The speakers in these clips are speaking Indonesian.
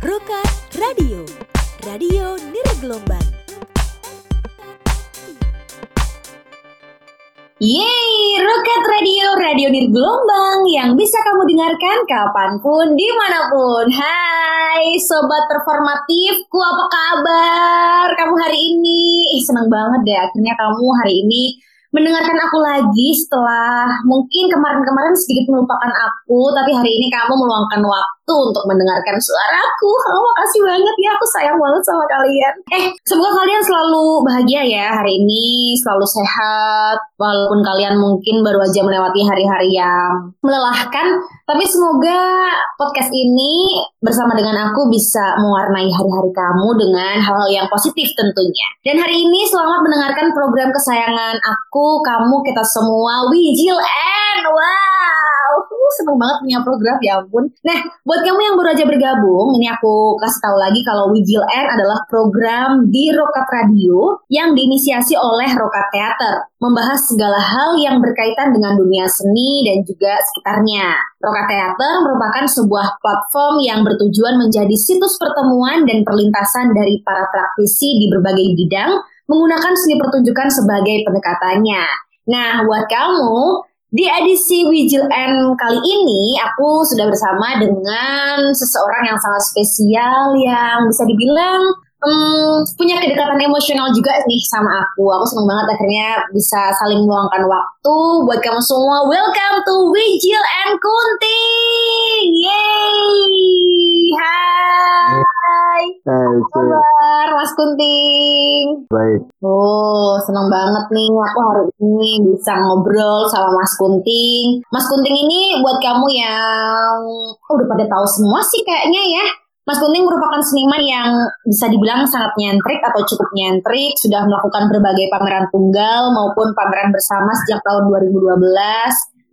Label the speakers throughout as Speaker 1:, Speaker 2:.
Speaker 1: Rokat Radio, radio nirgelombang.
Speaker 2: Yeay, Rocket Radio, radio nirgelombang yang bisa kamu dengarkan kapan pun, di mana pun. Hai, sobat performatifku, apa kabar kamu hari ini? Ih, senang banget deh, akhirnya kamu hari ini mendengarkan aku lagi setelah mungkin kemarin-kemarin sedikit melupakan aku, tapi hari ini kamu meluangkan waktu untuk mendengarkan suaraku. Oh, makasih banget ya, aku sayang banget sama kalian. Eh, semoga kalian selalu bahagia ya hari ini, selalu sehat, walaupun kalian mungkin baru aja melewati hari-hari yang melelahkan, tapi semoga podcast ini bersama dengan aku bisa mewarnai hari-hari kamu dengan hal-hal yang positif tentunya. Dan hari ini selamat mendengarkan program kesayangan aku, kamu, kita semua, Wijil N. Wow, seneng banget punya program ya ampun. Nah, buat kamu yang baru aja bergabung, ini aku kasih tahu lagi kalau Wijil N adalah program di Rokat Radio yang diinisiasi oleh Rokat Theater, membahas segala hal yang berkaitan dengan dunia seni dan juga sekitarnya. Rokat Theater merupakan sebuah platform yang bertujuan menjadi situs pertemuan dan perlintasan dari para praktisi di berbagai bidang menggunakan seni pertunjukan sebagai pendekatannya. Nah, buat kamu, di edisi Wijil N kali ini, aku sudah bersama dengan seseorang yang sangat spesial yang bisa dibilang hmm, punya kedekatan emosional juga nih sama aku. Aku seneng banget akhirnya bisa saling meluangkan waktu buat kamu semua. Welcome to Wijil and Kunting. Yeay. Hai.
Speaker 3: Hai,
Speaker 2: Apa
Speaker 3: Cil.
Speaker 2: kabar Mas Kunting?
Speaker 3: Baik.
Speaker 2: Oh, seneng banget nih aku hari ini bisa ngobrol sama Mas Kunting. Mas Kunting ini buat kamu yang oh, udah pada tahu semua sih kayaknya ya. Mas Kunting merupakan seniman yang bisa dibilang sangat nyentrik atau cukup nyentrik, sudah melakukan berbagai pameran tunggal maupun pameran bersama sejak tahun 2012,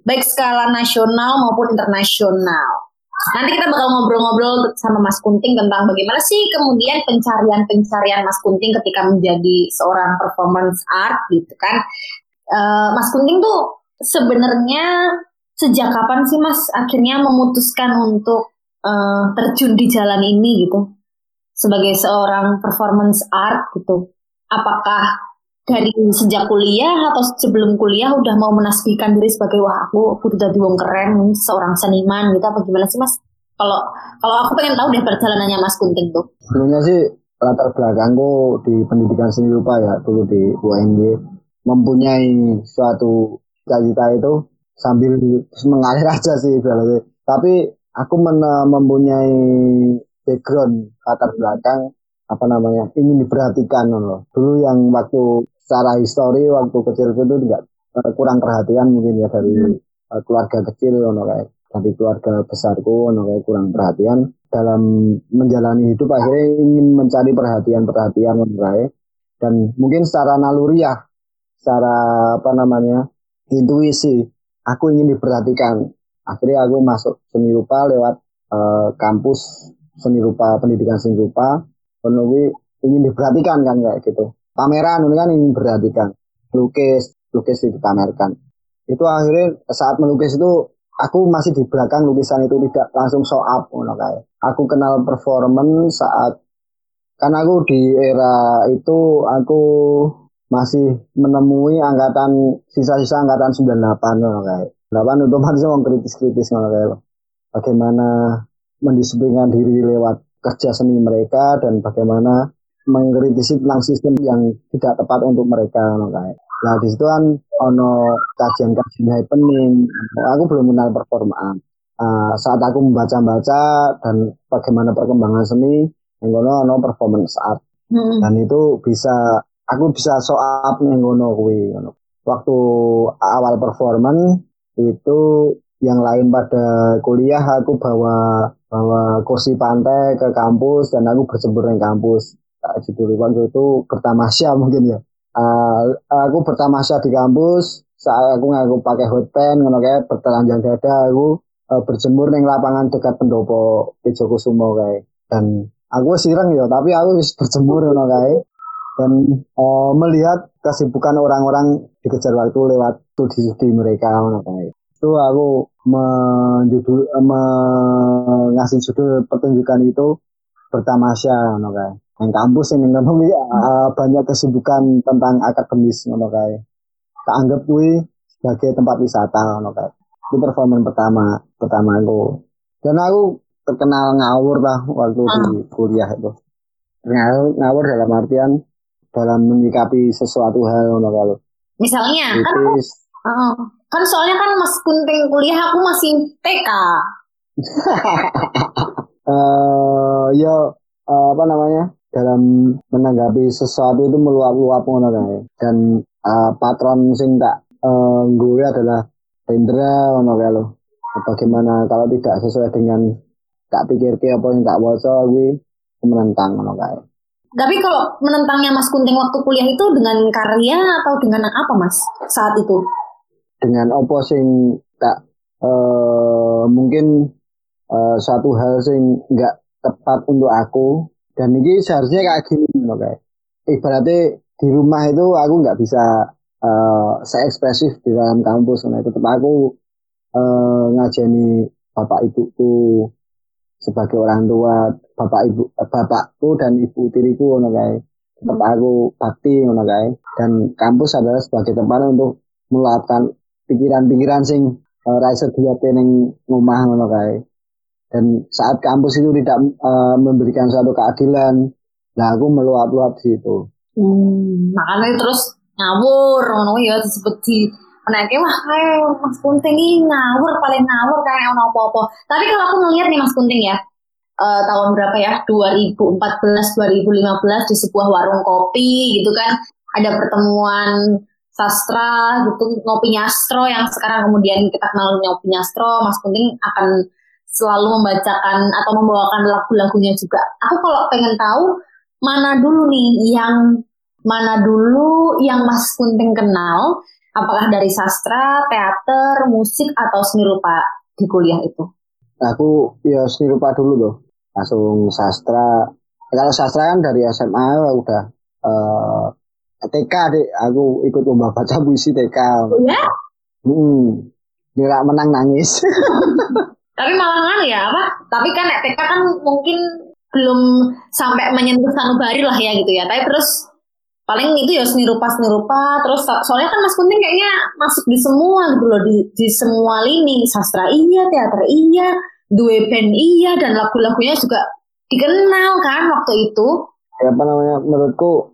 Speaker 2: baik skala nasional maupun internasional. Nanti kita bakal ngobrol-ngobrol sama Mas Kunting tentang bagaimana sih kemudian pencarian-pencarian Mas Kunting ketika menjadi seorang performance art gitu kan. Eh, Mas Kunting tuh sebenarnya sejak kapan sih Mas akhirnya memutuskan untuk eh, terjun di jalan ini gitu sebagai seorang performance art gitu? Apakah dari sejak kuliah atau sebelum kuliah udah mau menasbihkan diri sebagai wah aku kudu jadi wong keren seorang seniman gitu apa gimana sih mas kalau kalau aku pengen tahu deh perjalanannya mas Kunting tuh
Speaker 3: Sebenarnya sih latar belakangku di pendidikan seni rupa ya dulu di UNY mempunyai suatu cita-cita itu sambil mengalir aja sih ibaratnya. Tapi aku men- mempunyai background latar belakang apa namanya ingin diperhatikan loh. Dulu yang waktu secara histori waktu kecilku itu enggak eh, kurang perhatian mungkin ya dari eh, keluarga kecil ono kayak dari keluarga besarku ono kayak kurang perhatian. Dalam menjalani hidup akhirnya ingin mencari perhatian-perhatian mengenai dan mungkin secara naluriah secara apa namanya intuisi aku ingin diperhatikan. Akhirnya aku masuk seni rupa lewat eh, kampus seni rupa pendidikan seni rupa. Penuhi ingin diperhatikan kan kayak gitu pameran ini kan ingin diperhatikan lukis lukis dipamerkan itu akhirnya saat melukis itu aku masih di belakang lukisan itu tidak langsung show up ngono kayak. Aku kenal performance saat kan aku di era itu aku masih menemui angkatan sisa-sisa angkatan 98 ngono kayak. 8 otomatis wong kritis-kritis ngono kayak. Bagaimana mendisiplinkan diri lewat kerja seni mereka dan bagaimana mengkritisi tentang sistem yang tidak tepat untuk mereka ngono kayak. Nah di situ kan ono kajian-kajian happening. Aku belum kenal performaan. Ah, saat aku membaca-baca dan bagaimana perkembangan seni, yang kono ono performance art
Speaker 2: Hmm.
Speaker 3: dan itu bisa aku bisa show up ning ngono kuwi ngono. Waktu awal performance itu yang lain pada kuliah aku bawa bawa kursi pantai ke kampus dan aku berjemur di kampus. Judul waktu itu bertamasya mungkin ya. Ah, aku bertamasya di kampus saat aku ngaku pakai hot pen ngono kayak bertelanjang dada aku eh, berjemur ning lapangan dekat pendopo Tejokusumo kayak dan aku sireng ya tapi aku berjemur ngono kae dan eh, melihat kesibukan orang-orang dikejar waktu lewat studi-studi mereka itu aku eh, me- ngasih judul pertunjukan itu bertamasya kae. Nang kampus ini ngono kuwi uh, banyak kesibukan tentang akademis ngono kae. Tak anggap kuwi sebagai tempat wisata ngono kae. Itu performan pertama pertama aku. Dan aku terkenal ngawur lah waktu di kuliah itu. Ngawur, ngawur dalam artian dalam menyikapi sesuatu hal ngono kae.
Speaker 2: Misalnya kan
Speaker 3: Kritis.
Speaker 2: Heeh. kan soalnya kan Mas Kunting kuliah aku masih TK.
Speaker 3: eh ya eh, apa namanya dalam menanggapi sesuatu itu meluap-luap ngono kae. Dan eh, patron sing tak eh, gue adalah Rendra ngono kae lho. Bagaimana kalau tidak sesuai dengan tak pikir ke apa yang tak waca gue menentang ngono kae.
Speaker 2: Tapi kalau menentangnya Mas Kunting waktu kuliah itu dengan karya atau dengan apa Mas saat itu?
Speaker 3: dengan apa sing tak eh, mungkin eh, satu hal sing nggak tepat untuk aku dan ini seharusnya kayak gini loh kayak ibaratnya di rumah itu aku nggak bisa eh saya ekspresif di dalam kampus. Nah tetap aku eh, ngajeni bapak ibuku sebagai orang tua bapak ibu eh, bapakku dan ibu tiriku ngono kae tetap aku bakti ngono kae dan kampus adalah sebagai tempat untuk meluapkan pikiran-pikiran sing uh, ra iso diluapke ning ngomah ngono kae. Dan saat kampus itu tidak eh, memberikan suatu keadilan, nah aku meluap-luap di situ.
Speaker 2: Hmm, makanya terus ngawur ngono ya disebut di menaiki wah Mas Kunting ini ngawur paling ngawur kayak ono apa-apa. Tapi kalau aku ngelihat nih Mas Kunting ya eh, tahun berapa ya 2014 2015 di sebuah warung kopi gitu kan ada pertemuan sastra gitu ngopi nyastro yang sekarang kemudian kita kenal ngopi nyastro Mas Kunting akan selalu membacakan atau membawakan lagu-lagunya juga. Aku kalau pengen tahu mana dulu nih yang mana dulu yang Mas Kunting kenal, apakah dari sastra, teater, musik atau seni rupa di kuliah itu?
Speaker 3: Aku ya seni rupa dulu tuh, langsung sastra. Kalau sastra kan dari SMA udah eh TK deh, aku ikut lomba baca puisi TK.
Speaker 2: Ya?
Speaker 3: Hmm, nggak menang nangis.
Speaker 2: Tapi malah kan ya apa? Tapi kan TK kan mungkin belum sampai menyentuh sanubari lah ya gitu ya. Tapi terus paling itu ya seni rupa seni rupa terus soalnya kan Mas Kunting kayaknya masuk di semua gitu loh di, di semua lini sastra iya teater iya dua band iya dan lagu-lagunya juga dikenal kan waktu itu
Speaker 3: Ya, apa namanya? Menurutku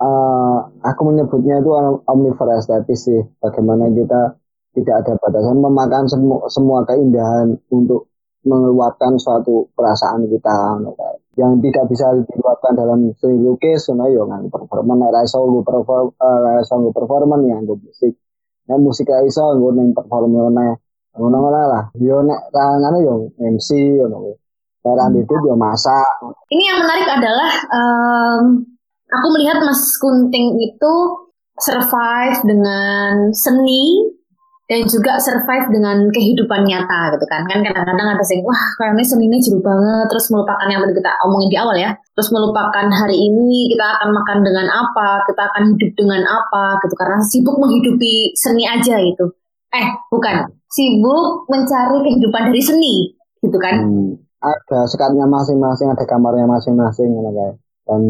Speaker 3: eh, aku menyebutnya itu omnivorous estetis sih. Bagaimana kita tidak ada batasan memakan semua, semua keindahan untuk mengeluarkan suatu perasaan kita yang tidak bisa diluapkan dalam seni lukis ngono ya nganggo performan. Nek iso nggo perform eh, ra iso nggo performan ya nggo musik. Nek musik ra iso nggo ning performan ngono lah. Yo nek ra ngono yo MC ngono kuwi. Nek ra ndedit yo masak.
Speaker 2: Ini yang menarik adalah em, aku melihat Mas Kunting itu survive dengan seni dan juga survive dengan kehidupan nyata gitu kan. Kan kadang-kadang ada yang wah kayaknya seninya jauh banget. Terus melupakan yang tadi kita omongin di awal ya. Terus melupakan hari ini kita akan makan dengan apa kita akan hidup dengan apa gitu. Karena sibuk menghidupi seni aja gitu. Eh bukan. Sibuk mencari kehidupan dari seni gitu kan.
Speaker 3: Hmm, ada sekatnya masing-masing, ada kamarnya masing-masing ngono kae. Dan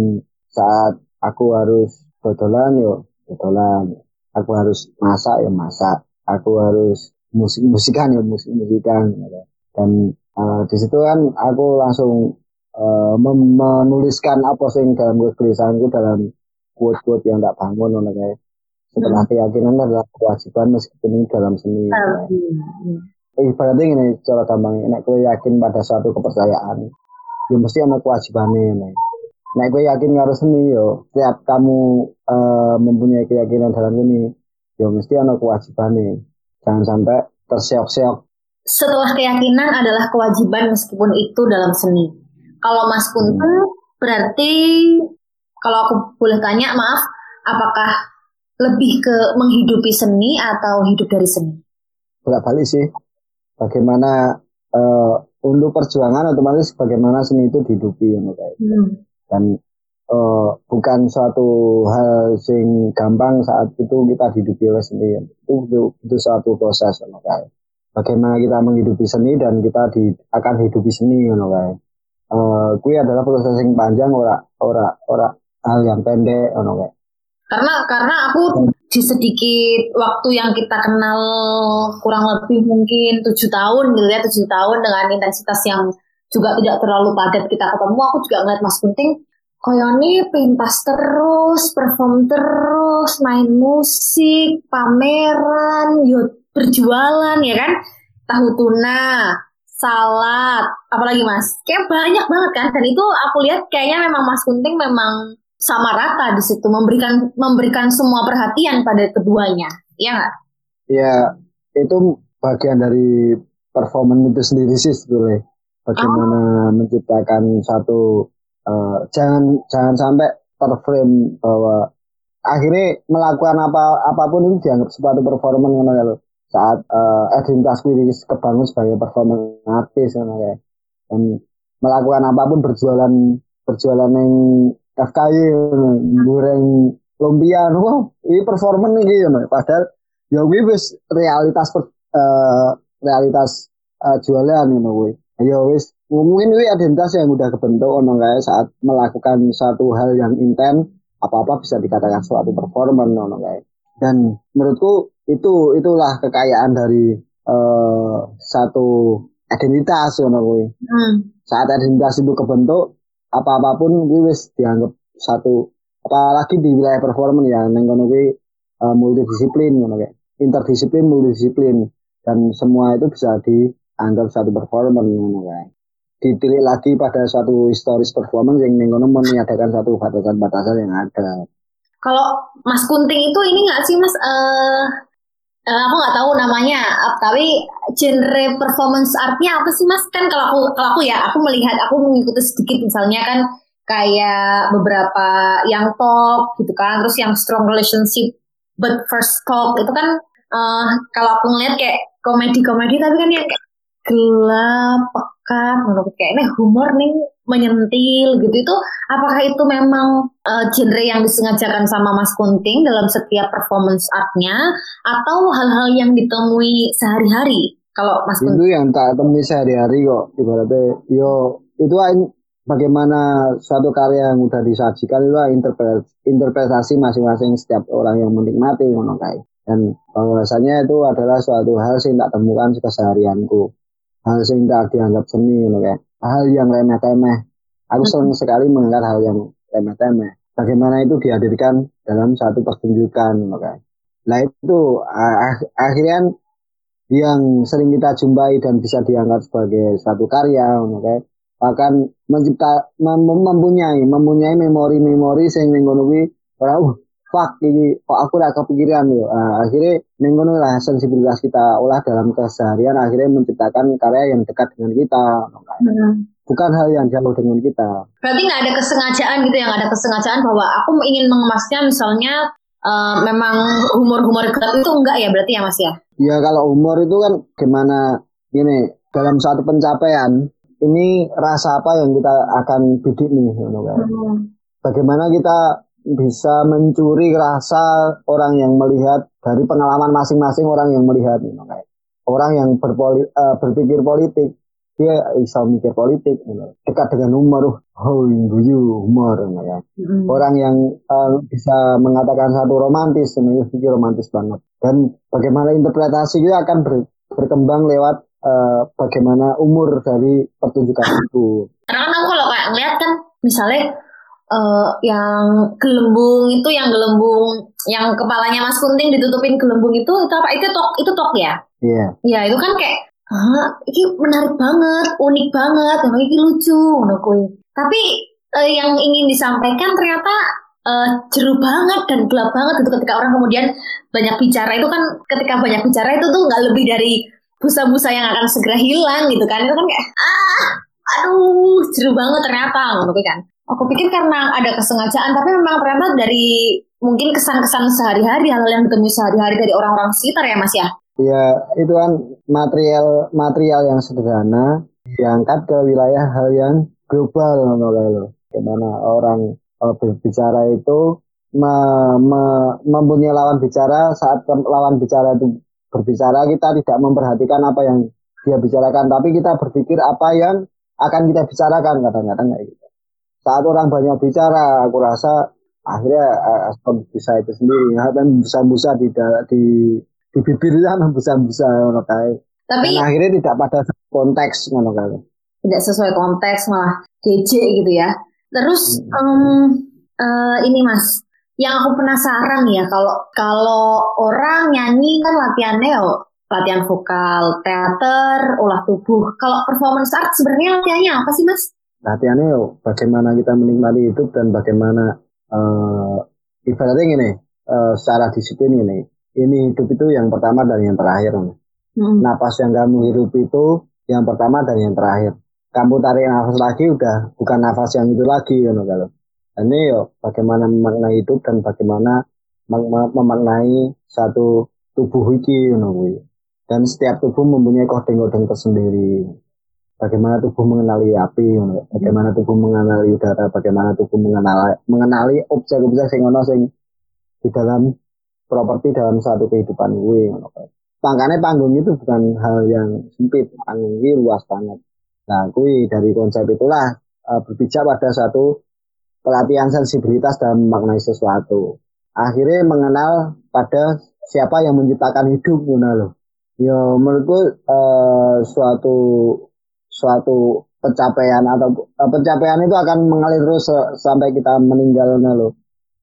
Speaker 3: saat aku harus dodolan yo dodolan. Aku harus masak ya masak. Aku harus musik-musikan ya musik-musikan. ngono kae. Dan eh, di situ kan aku langsung mem- menuliskan apa sing dalam kegelisahanku dalam quote-quote yang tak bangun ngono kae. Setelah keyakinan adalah kewajiban meskipun ini dalam seni. ngono kae ibaratnya gini cara gampang nek kowe yakin pada suatu kepercayaan ya mesti ada kewajibannya nih nek kowe yakin karo seni yo setiap kamu eh, mempunyai keyakinan dalam seni ya mesti ada kewajibannya jangan sampai terseok-seok
Speaker 2: setelah keyakinan adalah kewajiban meskipun itu dalam seni. Kalau Mas Kunten berarti kalau aku boleh tanya maaf, apakah lebih ke menghidupi seni atau hidup dari seni?
Speaker 3: bolak balik sih bagaimana eh, untuk perjuangan otomatis bagaimana seni itu dihidupi ngono kae. dan eh, bukan suatu hal sing gampang saat itu kita dihidupi oleh seni itu itu, itu suatu proses ngono kae. bagaimana kita menghidupi seni dan kita di, akan hidupi seni ngono kae. eh kui adalah proses yang panjang ora ora ora hal yang pendek ono kayak
Speaker 2: Karena karena aku di sedikit waktu yang kita kenal kurang lebih mungkin tujuh tahun gitu ya tujuh tahun dengan intensitas yang juga tidak terlalu padat kita ketemu aku juga ngeliat Mas Kunting koyone pentas terus perform terus main musik pameran yuk berjualan ya kan? Tahu tuna salad apalagi mas? Kayak banyak banget kan? Dan itu aku lihat kayaknya memang Mas Kunting memang sama rata di situ memberikan memberikan semua perhatian pada keduanya. Ya nggak?
Speaker 3: Ya itu bagian dari performance itu sendiri sih sebetulnya. Bagaimana menciptakan satu eh, jangan jangan sampai terframe bahwa akhirnya melakukan apa apa pun itu dianggap ngono ya lho. saat eh, identitas kuwi kebangun sebagai performance artis ngono kayak dan melakukan apa pun berjualan berjualan yang FKY goreng lumpia wah ini performance iki ngono padahal ya kuwi wis realitas per- eh, realitas eh, jualan ngono kuwi. Ya wis mungkin kuwi identitas yang udah kebentuk ono kayak saat melakukan satu hal yang intens apa-apa bisa dikatakan suatu performance ono kayak dan menurutku itu itulah kekayaan dari eh, satu identitas ngono kuwi.
Speaker 2: Hmm.
Speaker 3: saat identitas itu kebentuk apa apa pun gue wis dianggap satu apalagi di wilayah performance ya neng kono kuwi eh, multidisiplin ngono kayak interdisiplin multidisiplin. Dan semua itu bisa dianggap satu performance ngono kayak ditilik lagi pada suatu historis performance yang neng kono meniadakan satu batasan-batasan yang ada
Speaker 2: Kalau Mas Kunting itu ini nggak sih Mas? eh eh, aku nggak tahu namanya, ap- tapi genre performance artnya apa sih Mas? Kan kalau aku kalau aku ya, aku melihat aku mengikuti sedikit misalnya kan kayak beberapa yang top gitu kan, terus yang strong relationship but first talk itu kan eh kalau aku ngeliat kayak komedi-komedi tapi kan kayak gelap, pekat, menurut kayak ini humor nih menyentil gitu. Itu apakah itu memang eh, genre yang disengajakan sama Mas Kunting dalam setiap performance artnya? Atau hal-hal yang ditemui sehari-hari? Kalau Mas Kunting.
Speaker 3: itu yang tak temui sehari-hari kok. Ibaratnya yo itu bagaimana suatu karya yang udah disajikan itu interpretasi, masing-masing setiap orang yang menikmati ngono kae. dan bahwasanya itu adalah suatu hal yang tak temukan keseharianku hal yang tak dianggap seni ngono kae. hal yang remeh-temeh aku sering sekali mengangkat hal yang remeh-temeh bagaimana itu dihadirkan dalam satu pertunjukan ngono kae. Nah itu ah- ah- akhirnya yang sering kita jumpai dan bisa dianggap sebagai suatu karya kae. bahkan mencipta mem- mempunyai mempunyai memori-memori sing ning ngono kuwi ora uh fuck iki kok aku ora kepikiran yo. Ah, akhirnya ning ngono lah sensibilitas kita olah dalam keseharian akhirnya menciptakan karya yang dekat dengan kita ngono kae. bukan hal yang jauh dengan kita.
Speaker 2: Berarti nggak ada kesengajaan gitu ya nggak ada kesengajaan bahwa aku ingin mengemasnya misalnya eh, memang humor-humor gelap itu enggak ya berarti ya Mas ya?
Speaker 3: Ya kalau humor itu kan gimana? Gini dalam satu pencapaian ini rasa apa yang kita akan bidik nih ngono kae. Bagaimana kita bisa mencuri rasa orang yang melihat dari pengalaman masing-masing orang yang melihat ngono kae. Orang yang berpoli, eh, berpikir politik dia bisa mikir politik ngono. dekat dengan humor oh guyu humor ngono kae orang yang eh, bisa mengatakan satu romantis ini pikir romantis banget dan bagaimana interpretasi itu akan ber- berkembang lewat eh, bagaimana umur dari pertunjukan itu
Speaker 2: Karena kan aku kalau kayak ngeliat kan misalnya eh, yang gelembung itu yang gelembung yang kepalanya Mas Kunting ditutupin gelembung itu itu apa? Itu tok itu tok ya?
Speaker 3: iya
Speaker 2: Ya itu kan kayak Hah, ini menarik banget, unik banget, yang ini lucu, ngono kuwi. Tapi eh, yang ingin disampaikan ternyata eh, jeru banget dan gelap banget gitu ketika orang kemudian banyak bicara itu kan ketika banyak bicara itu tuh nggak lebih dari busa-busa yang akan segera hilang gitu kan itu kan kayak ah aduh jeru banget ternyata ngono kuwi kan aku pikir karena ada kesengajaan tapi memang ternyata dari mungkin kesan-kesan sehari-hari hal-hal yang ditemui sehari-hari dari orang-orang sekitar ya mas ya
Speaker 3: ya itu kan material material yang sederhana diangkat ke wilayah hal yang global lho. Gimana orang eh, berbicara itu me- me- mempunyai lawan bicara saat lawan bicara itu berbicara kita tidak memperhatikan apa yang dia bicarakan tapi kita berpikir apa yang akan kita bicarakan kadang-kadang kayak gitu. Saat orang banyak bicara, aku rasa akhirnya uh, bisa itu sendiri, dan busa-busa di di di bibir itu busa-busa ngono kayak.
Speaker 2: Tapi
Speaker 3: Dan akhirnya tidak pada konteks ngono kayak.
Speaker 2: tidak sesuai konteks malah gece gitu ya. Terus em, eh, ini mas, yang aku penasaran ya kalau kalau orang nyanyi kan latihannya yo latihan vokal, teater, olah tubuh. Kalau performance art sebenarnya latihannya apa sih mas?
Speaker 3: Latihannya yo bagaimana kita menikmati hidup dan bagaimana eh ibaratnya gini eh, secara disiplin gini. Ini hidup itu yang pertama dan yang terakhir
Speaker 2: Hmm.
Speaker 3: napas yang kamu hirup itu yang pertama dan yang terakhir. Kamu tarik nafas lagi udah bukan nafas yang itu lagi gitu kalau. Ini yo bagaimana memaknai hidup dan bagaimana mem- mem- memaknai satu tubuh iki gitu kuwi. dan setiap tubuh mempunyai kodeng-kodeng tersendiri bagaimana tubuh mengenali api bagaimana tubuh mengenali udara bagaimana tubuh mengenali mengenali objek-objek sing ono sing di dalam properti dalam satu kehidupan gue. Makanya panggung itu bukan hal yang sempit, panggung ini luas banget. Nah, gue dari konsep itulah eh, berbicara pada satu pelatihan sensibilitas dalam memaknai sesuatu. Akhirnya mengenal pada siapa yang menciptakan hidup, loh. Ya menurutku eh, suatu suatu pencapaian atau eh, pencapaian itu akan mengalir terus sampai kita meninggal loh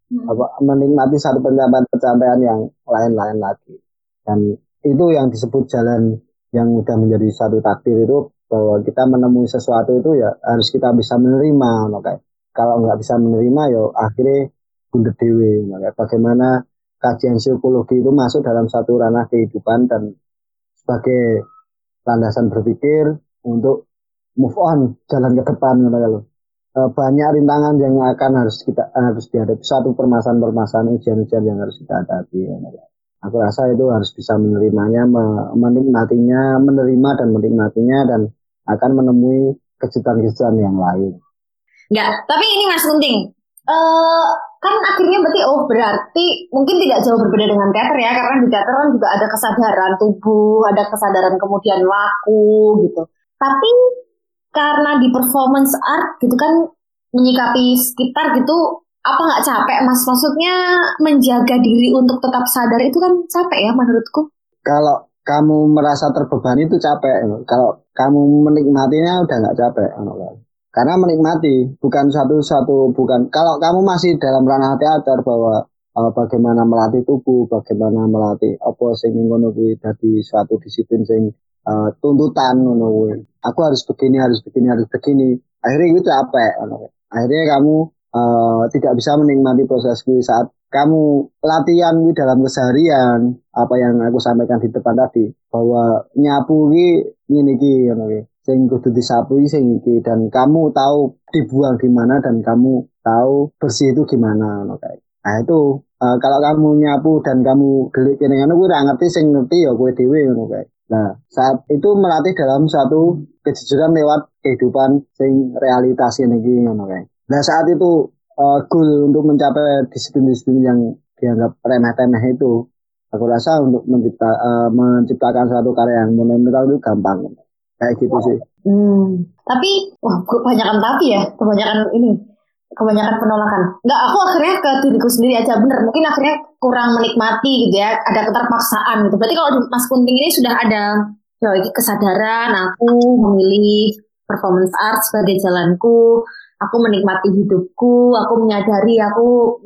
Speaker 2: Hmm.
Speaker 3: apa menikmati satu pencapaian-pencapaian yang lain-lain lagi. Dan itu yang disebut jalan yang udah menjadi satu takdir itu bahwa kita menemui sesuatu itu ya harus kita bisa menerima no, kayak. Kalau nggak bisa menerima ya akhirnya bundet dewe no, kayak. Bagaimana kajian psikologi itu masuk dalam satu ranah kehidupan dan sebagai landasan berpikir untuk move on jalan ke depan ngono kalau eh, banyak rintangan yang akan harus kita harus dihadapi satu permasalahan-permasalahan ujian-ujian yang harus kita hadapi. Aku rasa itu harus bisa menerimanya, me- menikmatinya, menerima dan menikmatinya dan akan menemui kejutan-kejutan yang lain.
Speaker 2: Enggak, tapi ini Mas Kunting. Eh kan akhirnya berarti oh berarti mungkin tidak jauh berbeda dengan teater ya karena di teater kan juga ada kesadaran tubuh, ada kesadaran kemudian laku gitu. Tapi karena di performance art gitu kan menyikapi sekitar gitu apa nggak capek Mas? Maksudnya menjaga diri untuk tetap sadar itu kan capek ya menurutku.
Speaker 3: Kalau kamu merasa terbebani itu capek. Kalau kamu menikmatinya udah nggak capek. Karena menikmati bukan satu-satu bukan. Kalau kamu masih dalam ranah teater bahwa eh, bagaimana melatih tubuh, bagaimana melatih apa sing ngono kuwi dadi suatu disiplin sing eh, tuntutan ngono kuwi. Aku harus begini, harus begini, harus begini. Akhirnya itu capek. ngono kuwi. Akhirnya kamu eh, tidak bisa menikmati proses kuwi saat kamu latihan kuwi dalam keseharian apa yang aku sampaikan di depan tadi bahwa nyapu ki ngene iki ngono kuwi sing kudu disapu sing iki dan kamu tahu dibuang di mana dan kamu tahu bersih itu gimana ngono. Nah itu eh, kalau kamu nyapu dan kamu gelik kene ngono kuwi ora ngerti sing ngerti ya kowe dhewe ngono kae. Nah, saat itu melatih dalam satu kejujuran lewat kehidupan sing realitas ini kae. Nah, saat itu eh, goal untuk mencapai disiplin-disiplin yang dianggap remeh-temeh itu aku rasa untuk mencipta, eh, menciptakan suatu karya yang monumental itu gampang kayak gitu sih
Speaker 2: Hmm. Tapi wah kebanyakan tapi ya, kebanyakan ini, kebanyakan penolakan. Enggak, aku akhirnya ke diriku sendiri aja bener. Mungkin akhirnya kurang menikmati gitu ya, ada keterpaksaan gitu. Berarti kalau di Mas Kunting ini sudah ada ya kesadaran aku memilih performance art sebagai jalanku. Aku menikmati hidupku, aku menyadari aku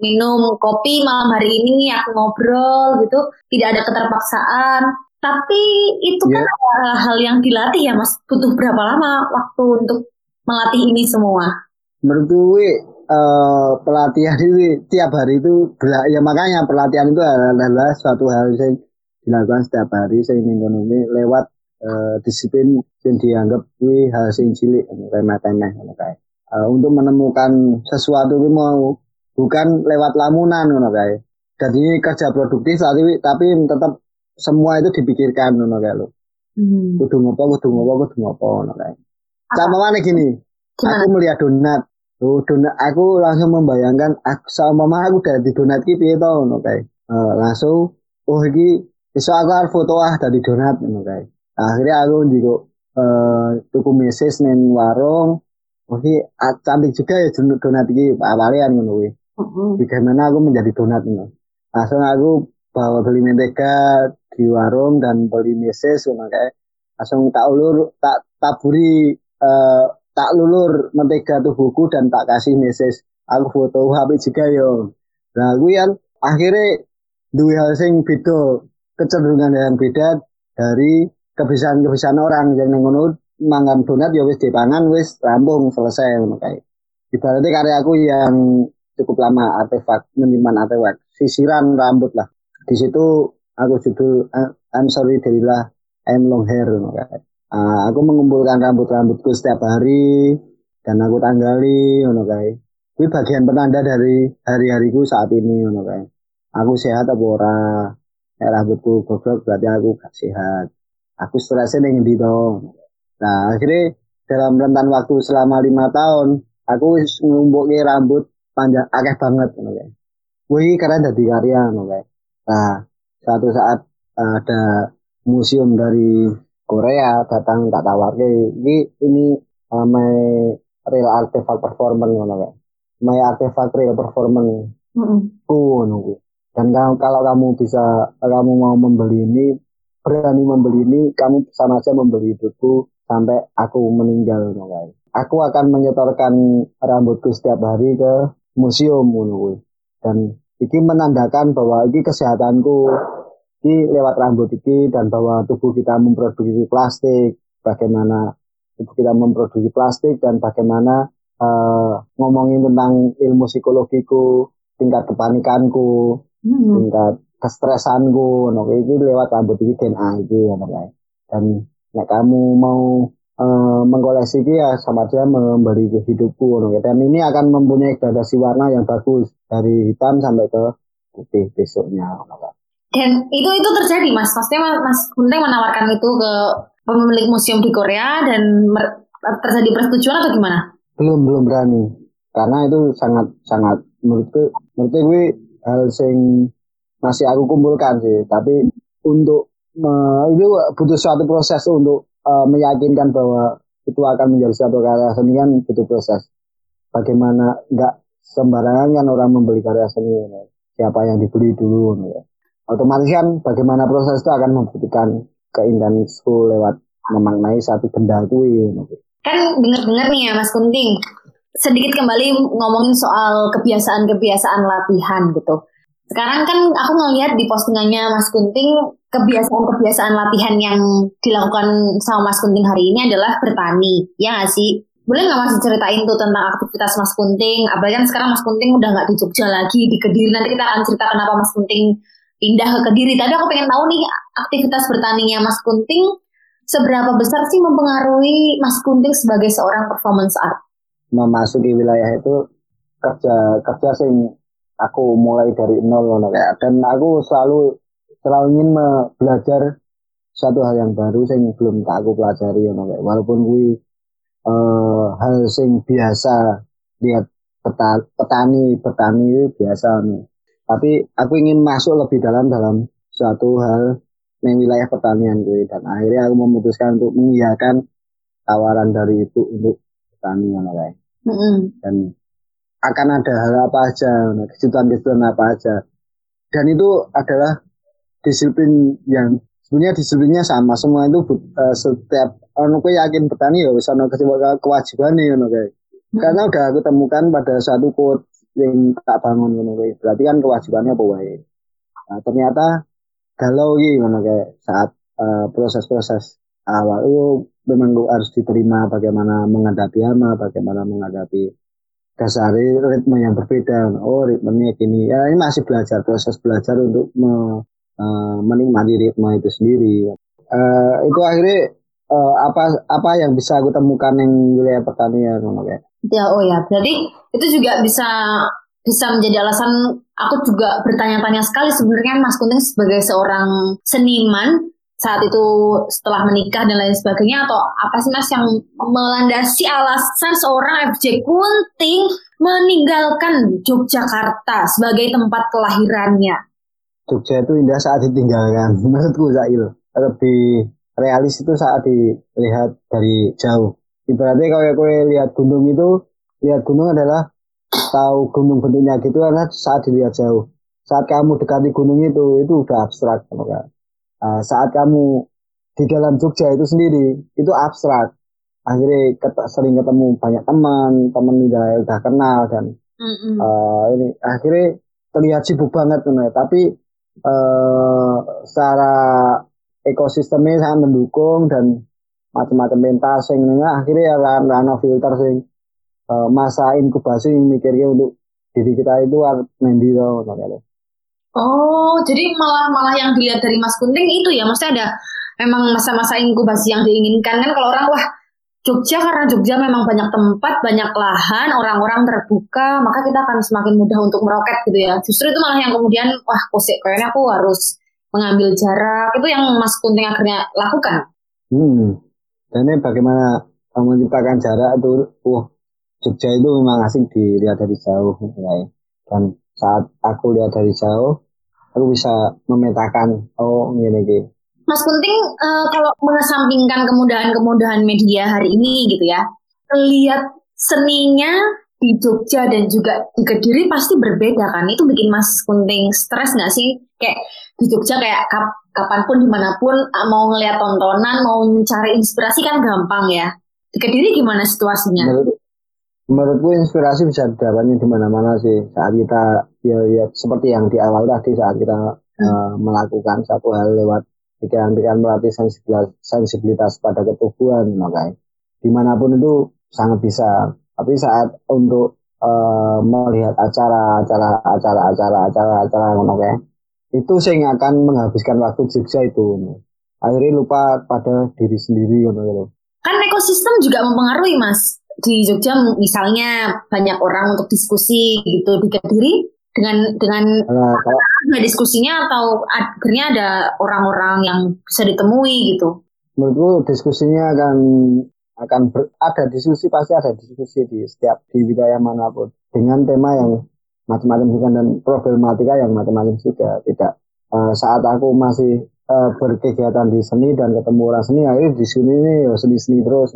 Speaker 2: minum kopi malam hari ini, aku ngobrol gitu, tidak ada keterpaksaan. Tapi itu kan
Speaker 3: Iya.
Speaker 2: adalah hal yang dilatih ya Mas. Butuh berapa lama waktu untuk melatih ini semua?
Speaker 3: menurut gue eh, pelatihan itu tiap hari itu ya makanya pelatihan itu adalah suatu hal yang dilakukan setiap hari kono kuwi lewat eh, disiplin yang dianggap kuwi hal sing cilik remeh-temeh ngono kae. Eh, untuk menemukan sesuatu kuwi mau bukan lewat lamunan ngono kae. Jadi kerja produktif tapi tapi tetap semua itu dipikirkan ngono kae lho.
Speaker 2: Hmm.
Speaker 3: Kudu ngopo, kudu ngopo, kudu ngopo ngono kae. Sama mana gini,
Speaker 2: Gimana?
Speaker 3: aku melihat donat oh donat aku langsung membayangkan aku sama mama aku dari donat ki piye to ngono kae Eh, langsung oh iki iso aku arep foto ah dari donat ngono kae akhirnya aku njiko eh tuku meses neng warung. Oke, cantik juga ya donat iki awalian ngono kuwi. Bagaimana aku menjadi donat ngono. Langsung aku bawa beli mentega di warung dan beli meses ngono langsung tak ulur tak taburi eh, tak lulur mentega tubuhku dan tak kasih meses. Aku foto HP juga yo nah gue yang akhirnya dua hal sing beda kecenderungan yang beda dari kebiasaan-kebiasaan orang. Yang ngono mangan donat ya wis dipangan wis rampung selesai ngono kayak ibaratnya karya aku yang cukup lama artefak menyimpan artefak. Sisiran rambut lah. Di situ aku judul I'm sorry Delila I'm long hair ngono kayak Ah, aku mengumpulkan rambut-rambutku setiap hari dan aku tanggali ngono kae. Kuwi bagian penanda dari hari-hariku saat ini ngono kae. Aku sehat apa ora? Nek rambutku gogrok berarti aku gak sehat. Aku stresnya ning endi to? Nah, akhirnya dalam rentan waktu selama lima tahun, aku wis ngumpuke rambut panjang akeh banget ngono kae. Wih, keren dadi karya ngono kae. Nah, suatu saat ada museum dari Korea datang tak tawarke. Ini ini uh, my real artifact performance ngono kayak my artifact real performance.
Speaker 2: Mm-mm.
Speaker 3: ku ngono kuwi. dan kalau, kalau kamu bisa kamu mau membeli ini berani membeli ini kamu sama aja membeli hidupku sampai aku meninggal ngono kayak aku akan menyetorkan rambutku setiap hari ke museum ngono dan iki menandakan bahwa iki kesehatanku iki lewat rambut iki dan bahwa tubuh kita memproduksi plastik, bagaimana tubuh kita memproduksi plastik dan bagaimana eh, ngomongin tentang ilmu psikologiku, tingkat kepanikanku,
Speaker 2: Mm-mm.
Speaker 3: tingkat kestresanku, kuwi. iki lewat rambut iki DNA ngono kae. Dan nek kamu mau eh, mengkoleksi iki ya sama aja memberi hidupku kae. Dan ini akan mempunyai gradasi warna yang bagus dari hitam sampai ke putih besoknya kae.
Speaker 2: Dan itu itu terjadi mas, maksudnya mas, mas menawarkan itu ke pemilik museum di Korea dan terjadi persetujuan atau gimana?
Speaker 3: belum belum berani. Karena itu sangat sangat menurutku menurutku gue hal sing masih aku kumpulkan sih. Tapi untuk me- itu butuh suatu proses untuk eh, meyakinkan bahwa itu akan menjadi suatu karya seni kan butuh proses. Bagaimana nggak sembarangan kan orang membeli karya seni siapa yang dibeli dulu gitu. Otomatis kan bagaimana proses itu akan membuktikan keindahanku lewat memaknai satu benda gitu.
Speaker 2: Kan dengar-dengar nih ya Mas Kunting, sedikit kembali ngomongin soal kebiasaan-kebiasaan latihan gitu. Sekarang kan aku ngelihat di postingannya Mas Kunting, kebiasaan-kebiasaan latihan yang dilakukan sama Mas Kunting hari ini adalah bertani, ya nggak sih? Boleh nggak Mas ceritain tuh tentang aktivitas Mas Kunting? Apalagi kan sekarang Mas Kunting udah nggak di Jogja lagi, di Kediri. Nanti kita akan cerita kenapa Mas Kunting pindah ke Kediri. Tapi aku pengen tahu nih aktivitas bertaninya Mas Kunting seberapa besar sih mempengaruhi Mas Kunting sebagai seorang performance art?
Speaker 3: memasuki wilayah itu kerja kerja sing aku mulai dari nol kayak dan aku selalu selalu ingin belajar satu hal yang baru sing belum tak aku pelajari kayak walaupun kuwi eh, hal sing biasa lihat peta- petani petani biasa nih. Tapi aku ingin masuk lebih dalam dalam suatu hal yang wilayah pertanian gue dan akhirnya aku memutuskan untuk mengiyakan tawaran dari ibu untuk petani ngono kayak
Speaker 2: Mm-mm.
Speaker 3: dan akan ada hal apa aja, kejutan-kejutan apa aja. Dan itu adalah disiplin yang sebenarnya disiplinnya sama semua itu eh, setiap ono kowe yakin petani ya wis ono kewajiban nih. Karena udah aku temukan pada suatu quote yang tak bangun ngono kae. Berarti kan kewajibannya apa wae. Nah, ternyata galau iki ngono kae saat eh, proses-proses awal itu memang harus diterima bagaimana menghadapi hama, bagaimana menghadapi dasar ritme yang berbeda. Oh, ritmenya gini. Ya, ini masih belajar, proses belajar untuk me- eh, menikmati ritme itu sendiri. Eh, itu akhirnya eh, apa apa yang bisa aku temukan yang wilayah pertanian kayak.
Speaker 2: Ya, oh ya, berarti itu juga bisa bisa menjadi alasan aku juga bertanya-tanya sekali sebenarnya Mas Kunting sebagai seorang seniman saat itu setelah menikah dan lain sebagainya atau apa sih Mas yang melandasi alasan seorang FJ Kunting meninggalkan Yogyakarta sebagai tempat kelahirannya?
Speaker 3: Jogja itu indah saat ditinggalkan. Menurutku Zail lebih realis itu saat dilihat dari jauh. Ibaratnya kalau kowe lihat gunung itu, lihat gunung adalah tahu gunung bentuknya gitu adalah saat dilihat jauh. Saat kamu dekati gunung itu, itu udah abstrak. Uh, saat kamu di dalam Jogja itu sendiri, itu abstrak. Akhirnya ket sering ketemu banyak teman, teman udah udah kenal dan mm -hmm. uh, ini akhirnya terlihat sibuk banget, tapi uh, secara ekosistemnya sangat mendukung dan macam-macam pentas sing akhirnya ya rana filter sing uh, masa inkubasi mikirnya untuk diri kita itu mendi to
Speaker 2: Oh, jadi malah malah yang dilihat dari Mas Kunting itu ya, maksudnya ada memang masa-masa inkubasi yang diinginkan kan kalau orang wah Jogja karena Jogja memang banyak tempat, banyak lahan, orang-orang terbuka, maka kita akan semakin mudah untuk meroket gitu ya. Justru itu malah yang kemudian wah kok kayaknya aku harus mengambil jarak itu yang Mas Kunting akhirnya lakukan.
Speaker 3: Hmm. Dan ini bagaimana menciptakan jarak itu, wah Jogja itu memang asing dilihat dari jauh, ya. Dan saat aku lihat dari jauh, aku bisa memetakan, oh ini nih.
Speaker 2: Mas Kunting uh, kalau mengesampingkan kemudahan-kemudahan media hari ini gitu ya, lihat seninya di Jogja dan juga di Kediri pasti berbeda kan? Itu bikin Mas Kunting stres nggak sih? Kayak di Jogja kayak kap, kapan pun di mana pun ah, mau ngeliat tontonan, mau mencari inspirasi kan gampang ya. Di Kediri gimana situasinya?
Speaker 3: Menurut, menurutku inspirasi bisa didapatnya di mana-mana sih. Saat kita ya, ya seperti yang di awal tadi saat kita hmm. uh, melakukan satu hal lewat pikiran-pikiran melatih sensibilitas, sensibilitas pada ketubuhan, makanya di mana pun itu sangat bisa tapi saat untuk uh, melihat acara acara acara acara acara acara ngono itu saya akan menghabiskan waktu Jogja itu akhirnya lupa pada diri sendiri ngono
Speaker 2: kan ekosistem juga mempengaruhi mas. Di Jogja misalnya banyak orang untuk diskusi gitu. Di Kediri dengan dengan nah, kalau, ada diskusinya atau akhirnya ada orang-orang yang bisa ditemui gitu.
Speaker 3: Menurutku diskusinya akan akan ber, ada diskusi pasti ada diskusi di setiap di wilayah mana pun. Dengan tema yang macam-macam juga dan problematika yang macam-macam juga. Tidak uh, saat aku masih uh, berkegiatan di seni dan ketemu orang seni akhirnya di sini ini ya seni seni terus.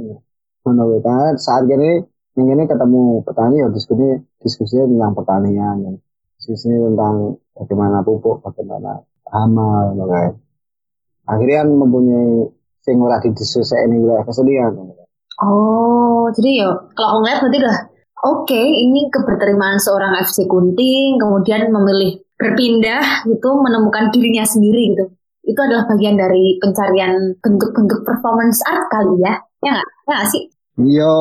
Speaker 3: Menurut saat ini ini ketemu petani ya diskusi diskusinya tentang pertanian ya. diskusi tentang bagaimana pupuk bagaimana hama kayak akhirnya mempunyai sing ora didiskusi ini wilayah kesenian
Speaker 2: Oh, jadi ya kalau aku ngeliat berarti udah oke okay, ini keberterimaan seorang FC Kunting kemudian memilih berpindah gitu menemukan dirinya sendiri gitu. Itu adalah bagian dari pencarian bentuk-bentuk performance art kali ya. Ya nggak? Ya nggak sih?
Speaker 3: Yo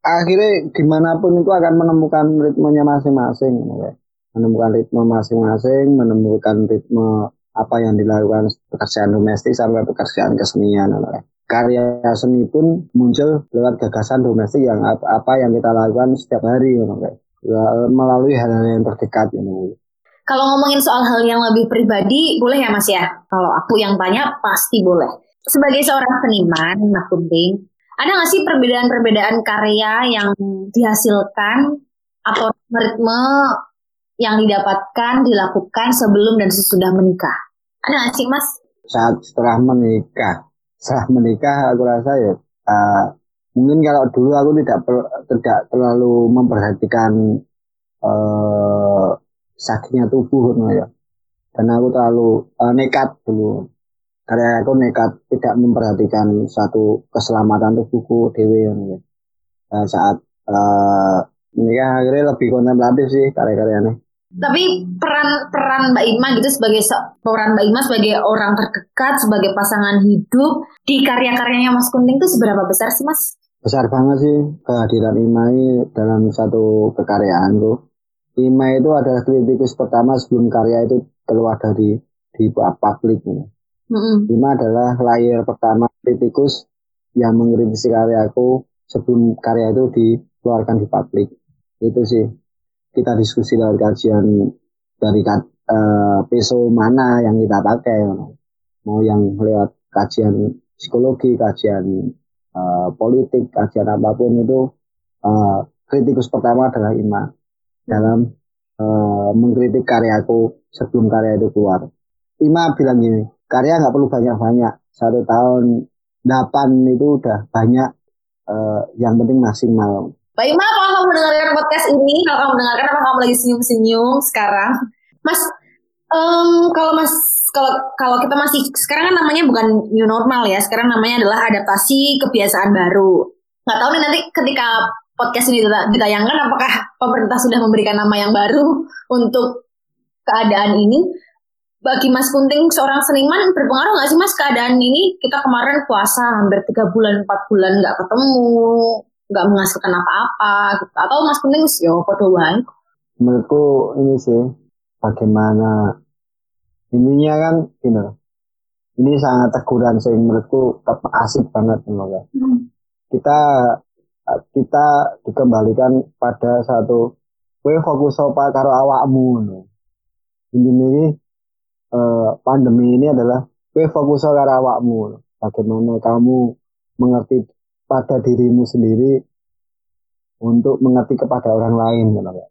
Speaker 3: akhirnya gimana pun itu akan menemukan ritmenya masing-masing. Menemukan ritme masing-masing, menemukan ritme apa yang dilakukan pekerjaan domestik sampai pekerjaan kesenian. Okay karya seni pun muncul lewat gagasan domestik yang apa, apa yang kita lakukan setiap hari melalui hal-hal yang terdekat you
Speaker 2: Kalau ngomongin soal hal yang lebih pribadi, boleh ya Mas ya? Kalau aku yang tanya, pasti boleh. Sebagai seorang seniman, Mas Kunting, ada nggak sih perbedaan-perbedaan karya yang dihasilkan atau ritme yang didapatkan, dilakukan sebelum dan sesudah menikah? Ada nggak sih Mas?
Speaker 3: Saat setelah menikah, setelah menikah aku rasa ya uh, mungkin kalau dulu aku tidak per, tidak terlalu memperhatikan uh, sakitnya tubuh ya. Dan aku terlalu uh, nekat dulu. Karena aku nekat tidak memperhatikan satu keselamatan tubuhku dewi ya. Uh, saat uh, menikah akhirnya lebih kontemplatif sih karya-karyanya
Speaker 2: tapi peran peran Mbak Ima gitu sebagai peran Mbak Ima sebagai orang terdekat, sebagai pasangan hidup di karya-karyanya Mas Kunting itu seberapa besar sih Mas?
Speaker 3: Besar banget sih kehadiran Ima ini dalam satu kekaryaan tuh. Ima itu adalah kritikus pertama sebelum karya itu keluar dari di publik. Mm -hmm. Ima adalah layar pertama kritikus yang mengkritisi karyaku sebelum karya itu dikeluarkan di publik. Itu sih kita diskusi lewat kajian dari uh, peso mana yang kita pakai mau yang lewat kajian psikologi kajian uh, politik kajian apa pun itu uh, kritikus pertama adalah Ima dalam uh, mengkritik karyaku sebelum karya itu keluar. Ima bilang gini karya nggak perlu banyak-banyak. Satu tahun 8 itu udah banyak eh, yang penting maksimal.
Speaker 2: Baik, Ma, kalau kamu mendengarkan podcast ini, kalau kamu mendengarkan apa kamu lagi senyum-senyum sekarang, Mas, em, kalau Mas, kalau kalau kita masih sekarang kan namanya bukan new normal ya, sekarang namanya adalah adaptasi kebiasaan baru. Nggak tahu nih nanti ketika podcast ini dita- ditayangkan, apakah pemerintah sudah memberikan nama yang baru untuk keadaan ini? Bagi Mas Kunting seorang seniman berpengaruh nggak sih Mas keadaan ini? Kita kemarin puasa hampir tiga bulan, empat bulan nggak ketemu, nggak menghasilkan apa-apa gitu. atau mas penting sih yo podo wae
Speaker 3: menurutku ini sih bagaimana intinya kan loh. ini sangat teguran sih menurutku tetap asik banget semoga kita kita dikembalikan pada satu kowe fokus apa karo awakmu no. intinya ini eh, pandemi ini adalah kowe fokus karo awakmu no. bagaimana kamu mengerti pada dirimu sendiri untuk mengerti kepada orang lain gitu loh.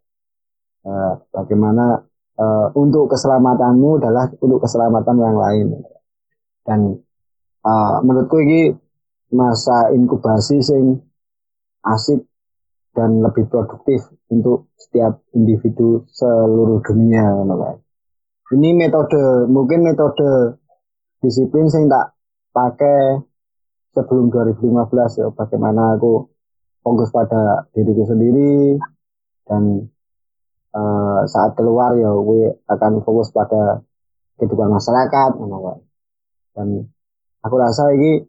Speaker 3: Eh, bagaimana eh, untuk keselamatanmu adalah untuk keselamatan orang lain dan eh, menurutku ini masa inkubasi sing asik dan lebih produktif untuk setiap individu seluruh dunia ngono kae. Ini metode mungkin metode disiplin sing tak pakai sebelum 2015 ya bagaimana aku fokus pada diriku sendiri dan eh, saat keluar ya gue akan fokus pada kehidupan masyarakat dan aku rasa ini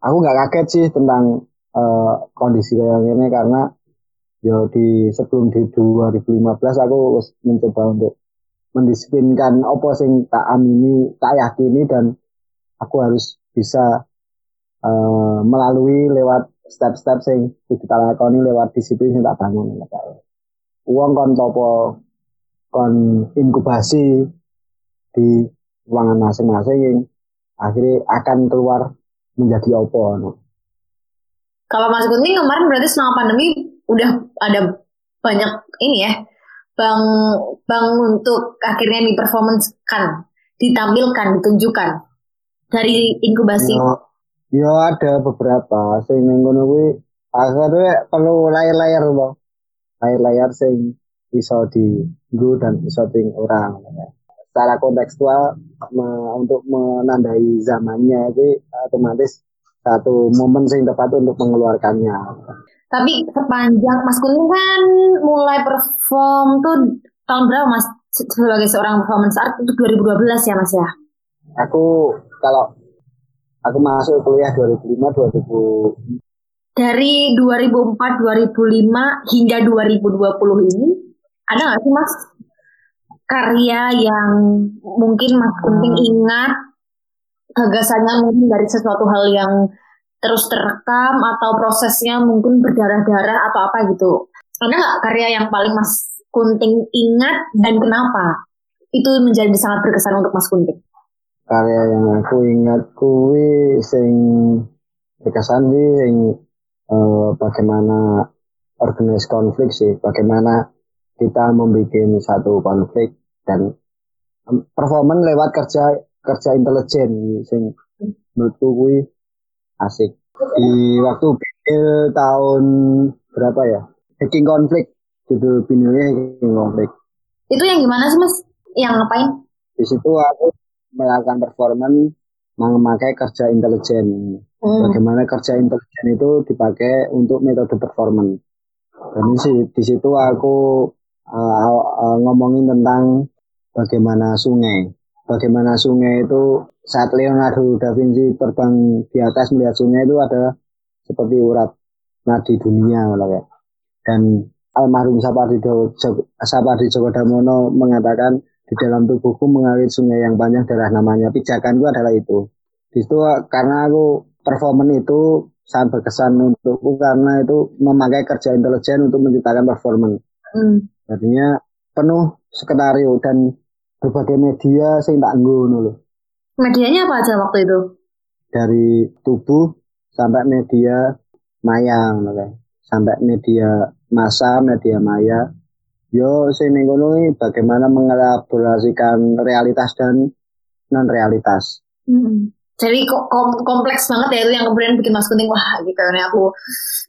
Speaker 3: aku nggak kaget sih tentang eh, kondisi kayak gini karena ya di sebelum di 2015 aku mencoba untuk mendisiplinkan apa sing tak amini tak yakini dan aku harus bisa eh, melalui lewat step-step sing tak lakoni lewat disiplin sing tak bangun ngono. Uang kon topo kon inkubasi di ruangan masing-masing akhirnya akan keluar menjadi opo no.
Speaker 2: kalau mas Gunting kemarin berarti selama pandemi udah ada banyak ini ya bang bang untuk akhirnya di performance kan ditampilkan ditunjukkan dari inkubasi
Speaker 3: Yo, yo ada beberapa sing ning ngono kuwi akhirnya perlu layar-layar loh. Layar-layar sing iso di dan iso ding orang. Secara kontekstual me- untuk menandai zamannya itu otomatis satu momen sing tepat untuk mengeluarkannya.
Speaker 2: Tapi sepanjang Mas Kunting kan mulai perform tuh tahun berapa Mas Se- sebagai seorang performance art itu 2012 ya Mas ya?
Speaker 3: Aku kalau aku masuk kuliah 2005 2000
Speaker 2: Dari 2004 2005 hingga 2020 ini ada nggak sih Mas karya yang mungkin Mas Kunting ingat gagasannya mungkin dari sesuatu hal yang terus terekam atau prosesnya mungkin berdarah-darah atau apa gitu. Ada nggak karya yang paling Mas Kunting ingat dan kenapa? Itu menjadi sangat berkesan untuk Mas Kunting.
Speaker 3: Karya yang aku ingat kuwi sing berkesan sih sing eh, bagaimana organize konflik sih bagaimana kita membuat satu konflik dan em, performan lewat kerja kerja intelijen sing menurutku kuwi asik di waktu binil tahun berapa ya hacking konflik judul binilnya hacking konflik
Speaker 2: Itu yang gimana sih Mas? Yang ngapain?
Speaker 3: di situ aku melakukan performan memakai kerja intelijen
Speaker 2: Hmm.
Speaker 3: bagaimana kerja intelijen itu dipakai untuk metode performan. Dan di, si- di situ aku uh, uh, ngomongin tentang bagaimana sungai. Bagaimana sungai itu saat Leonardo da Vinci terbang di atas melihat sungai itu adalah seperti urat nadi dunia ya. Dan almarhum Sapardi Djoko Sapardi Djoko Damono mengatakan di dalam tubuhku mengalir sungai yang panjang darah namanya pijakanku adalah itu. Di situ karena aku performan itu sangat berkesan untukku karena itu memakai kerja intelijen untuk menciptakan performan.
Speaker 2: Hmm.
Speaker 3: Jadinya penuh skenario dan berbagai media sing tak nggo ngono lho.
Speaker 2: Medianya apa aja waktu itu?
Speaker 3: Dari tubuh sampai media maya ngono kae. Sampai media masa, media maya. Yo sing ning kono bagaimana mengelaborasikan realitas dan non realitas.
Speaker 2: Hmm. jadi kok kom- kompleks banget ya itu yang kemudian bikin Mas Kunting wah gitu ini aku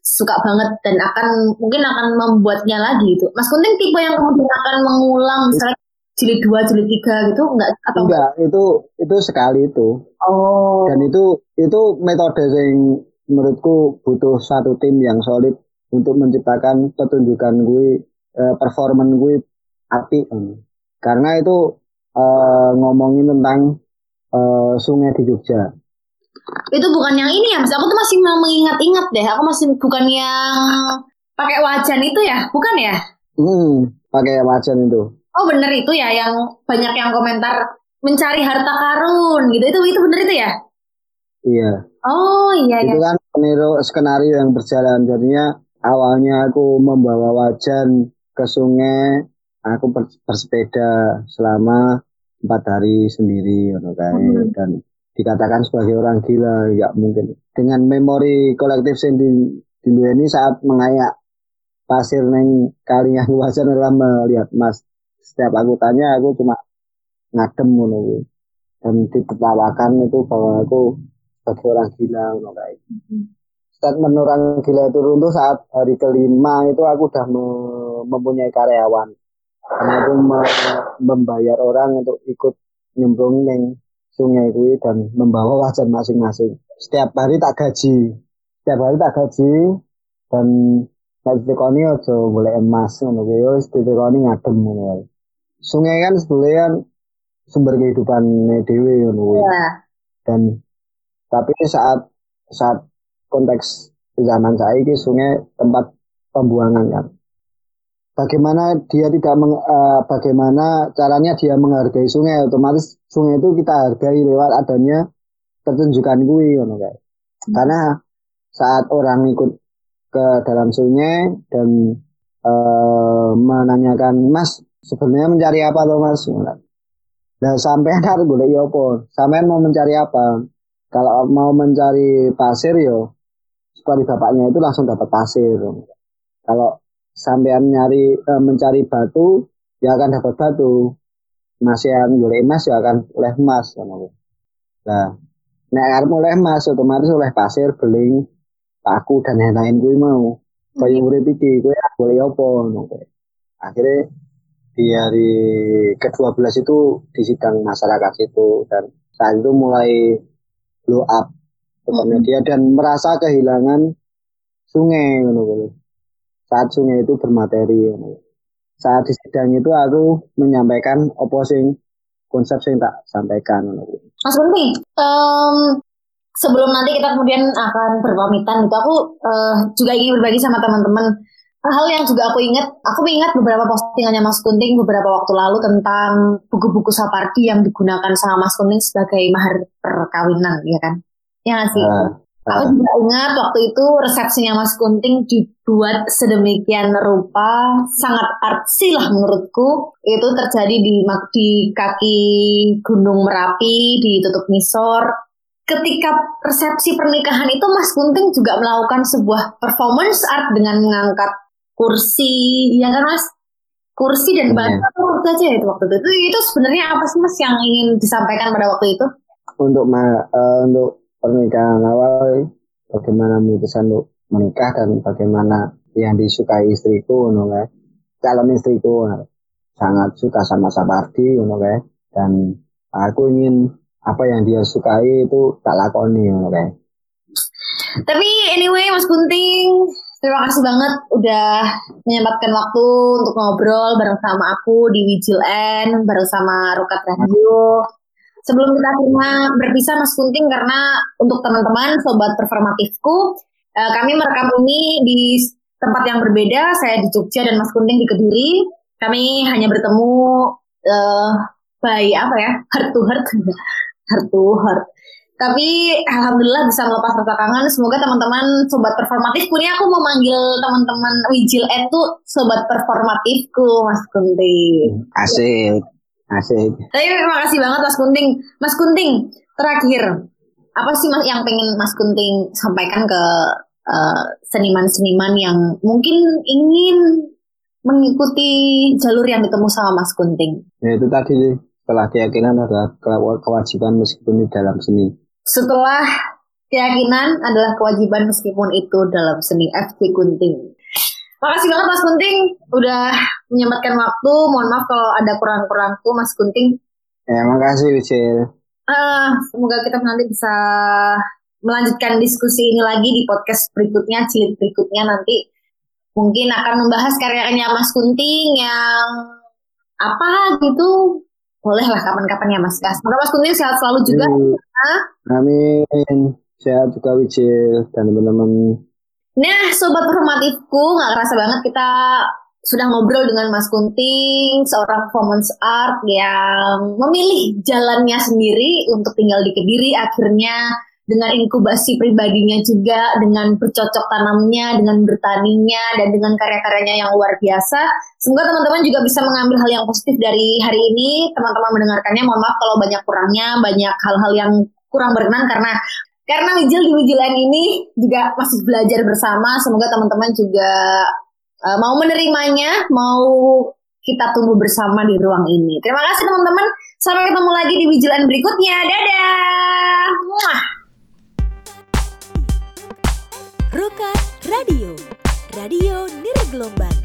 Speaker 2: suka banget dan akan mungkin akan membuatnya lagi itu. Mas Kunting tipe yang kemudian akan mengulang misalnya jilid dua, jilid tiga gitu enggak atau
Speaker 3: enggak itu itu sekali itu
Speaker 2: Oh.
Speaker 3: dan itu itu metode yang menurutku butuh satu tim yang solid untuk menciptakan pertunjukan gue eh, performan gue api karena itu eh, ngomongin tentang eh, sungai di Jogja
Speaker 2: Itu bukan yang ini ya, Mas. Aku tuh masih mau mengingat-ingat deh. Aku masih bukan yang pakai wajan itu ya, bukan ya?
Speaker 3: hmm, pakai wajan itu
Speaker 2: Oh bener itu ya, yang banyak yang komentar mencari harta karun gitu. Itu itu bener itu ya?
Speaker 3: iya
Speaker 2: Oh iya
Speaker 3: itu
Speaker 2: ya.
Speaker 3: kan peniru skenario yang berjalan jadinya awalnya aku membawa wajan ke sungai aku ber- bersepeda selama empat hari sendiri ngono kae.
Speaker 2: Hmm.
Speaker 3: dan dikatakan sebagai orang gila ya mungkin dengan memori kolektif yang di, diduweni saat mengayak pasir neng kali yang wajan adalah melihat mas setiap aku tanya aku cuma ngadem ngono kuwi. dan ditertawakan itu bahwa aku sebagai orang gila ngono kae statement orang gila itu runtuh saat hari kelima itu aku udah me- mempunyai karyawan. Karena aku me- membayar orang untuk ikut nyemplung neng sungai kuwi dan membawa wajan masing-masing. Setiap hari tak gaji. Setiap hari tak gaji dan nek ditekoni aja golek emas ngono kuwi. Wis ditekoni ngadem ngono wae. Sungai kan sebenarnya kan sumber kehidupan dhewe ngono kuwi.
Speaker 2: Iya.
Speaker 3: dan tapi saat saat konteks zaman saya ini sungai tempat pembuangan kan bagaimana dia tidak meng, eh, bagaimana caranya dia menghargai sungai otomatis sungai itu kita hargai lewat adanya pertunjukan gue ngono kayak karena saat orang ikut ke dalam sungai dan eh, menanyakan mas sebenarnya mencari apa loh mas Nah, sampean harus boleh ya apa? Sampean mau mencari apa? Kalau mau mencari pasir yo, seperti bapaknya itu langsung dapat pasir. Kalau sampean nyari eh, mencari batu, ya akan dapat batu. Masian boleh emas ya akan oleh emas. ngono. Nah, nek arep oleh emas otomatis oleh pasir, beling, paku dan lain-lain kuwi mau. Kaya urip iki kuwi boleh apa ngono. Akhirnya di hari ke-12 itu di sidang masyarakat itu dan saat itu mulai blow up ke media dan merasa kehilangan sungai ngono. Saat sungai itu bermateri ngono. Saat di sidang itu aku menyampaikan apa sing konsep sing tak sampaikan kuwi.
Speaker 2: Mas Kunting, em, sebelum nanti kita kemudian akan berpamitan gitu, aku eh, juga ingin berbagi sama teman-teman hal yang juga aku ingat. Aku mengingat beberapa postingannya Mas Kunting beberapa waktu lalu tentang buku-buku Sapardi yang digunakan sama Mas Kunting sebagai mahar perkawinan, ya kan? Ya nggak sih.
Speaker 3: Nah,
Speaker 2: Aku juga ingat waktu itu resepsinya Mas Kunting dibuat sedemikian rupa, sangat artsy lah menurutku. Itu terjadi di di kaki Gunung Merapi, ditutup nisor. Ketika resepsi pernikahan itu Mas Kunting juga melakukan sebuah performance art dengan mengangkat kursi, ya kan Mas? Kursi dan
Speaker 3: Iya.
Speaker 2: batu apa aja itu waktu itu. Itu, itu sebenarnya apa sih Mas yang ingin disampaikan pada waktu itu?
Speaker 3: untuk ma- eh, untuk pernikahan awal bagaimana memutuskan untuk menikah dan bagaimana yang disukai istriku ngono kae. calon istriku sangat suka sama Sapardi kae. dan aku ingin apa yang dia sukai itu tak lakoni ngono kae.
Speaker 2: Tapi anyway Mas Gunting, terima kasih banget udah menyempatkan waktu untuk ngobrol bareng sama aku di Wijil N, bareng sama Rukat Radio. Sebelum kita akhirnya berpisah Mas Gunting karena untuk teman-teman sobat performatifku, eh, kami merekam ini di tempat yang berbeda. Saya di Jogja dan Mas Gunting di Kediri. Kami hanya bertemu eh by apa ya? Heart to heart. heart to heart. Tapi alhamdulillah bisa melepas rasa kangen. Semoga teman-teman sobat performatifku ini aku mau manggil teman-teman Wijil N tuh sobat performatifku Mas Kunting.
Speaker 3: asik asik
Speaker 2: Tapi terima kasih banget Mas Kunting. Mas Kunting, terakhir apa sih Mas yang pengen Mas Kunting sampaikan ke eh, seniman-seniman yang mungkin ingin mengikuti jalur yang ditemu sama Mas Kunting?
Speaker 3: ya itu tadi setelah keyakinan adalah kewajiban meskipun di dalam seni
Speaker 2: setelah keyakinan adalah kewajiban meskipun itu dalam seni FT Kunting. Makasih banget Mas Kunting udah menyempatkan waktu. Mohon maaf kalau ada kurang-kurangku Mas Kunting.
Speaker 3: Ya, makasih Wicil.
Speaker 2: Eh, semoga kita nanti bisa melanjutkan diskusi ini lagi di podcast berikutnya, cilik berikutnya nanti mungkin akan membahas karya-karya Mas Kunting yang apa gitu. Boleh lah kapan-kapan ya Mas Gas. Semoga Mas Kunting sehat selalu juga.
Speaker 3: Hmm. Amin. Sehat juga Wicil dan teman-teman.
Speaker 2: Nah, sobat performatifku, nggak kerasa banget kita sudah ngobrol dengan Mas Kunting, seorang performance art yang memilih jalannya sendiri untuk tinggal di Kediri. Akhirnya dengan inkubasi pribadinya juga, dengan bercocok tanamnya, dengan bertaninya, dan dengan karya-karyanya yang luar biasa. Semoga teman-teman juga bisa mengambil hal yang positif dari hari ini. Teman-teman mendengarkannya, mohon maaf kalau banyak kurangnya, banyak hal-hal yang kurang berkenan karena karena Wijil di Wijilan ini juga masih belajar bersama. Semoga teman-teman juga uh, mau menerimanya, mau kita tumbuh bersama di ruang ini. Terima kasih teman-teman. Sampai ketemu lagi di Wijilan berikutnya. Dadah. Muah.
Speaker 1: Rokat Radio, Radio Nirgelombang.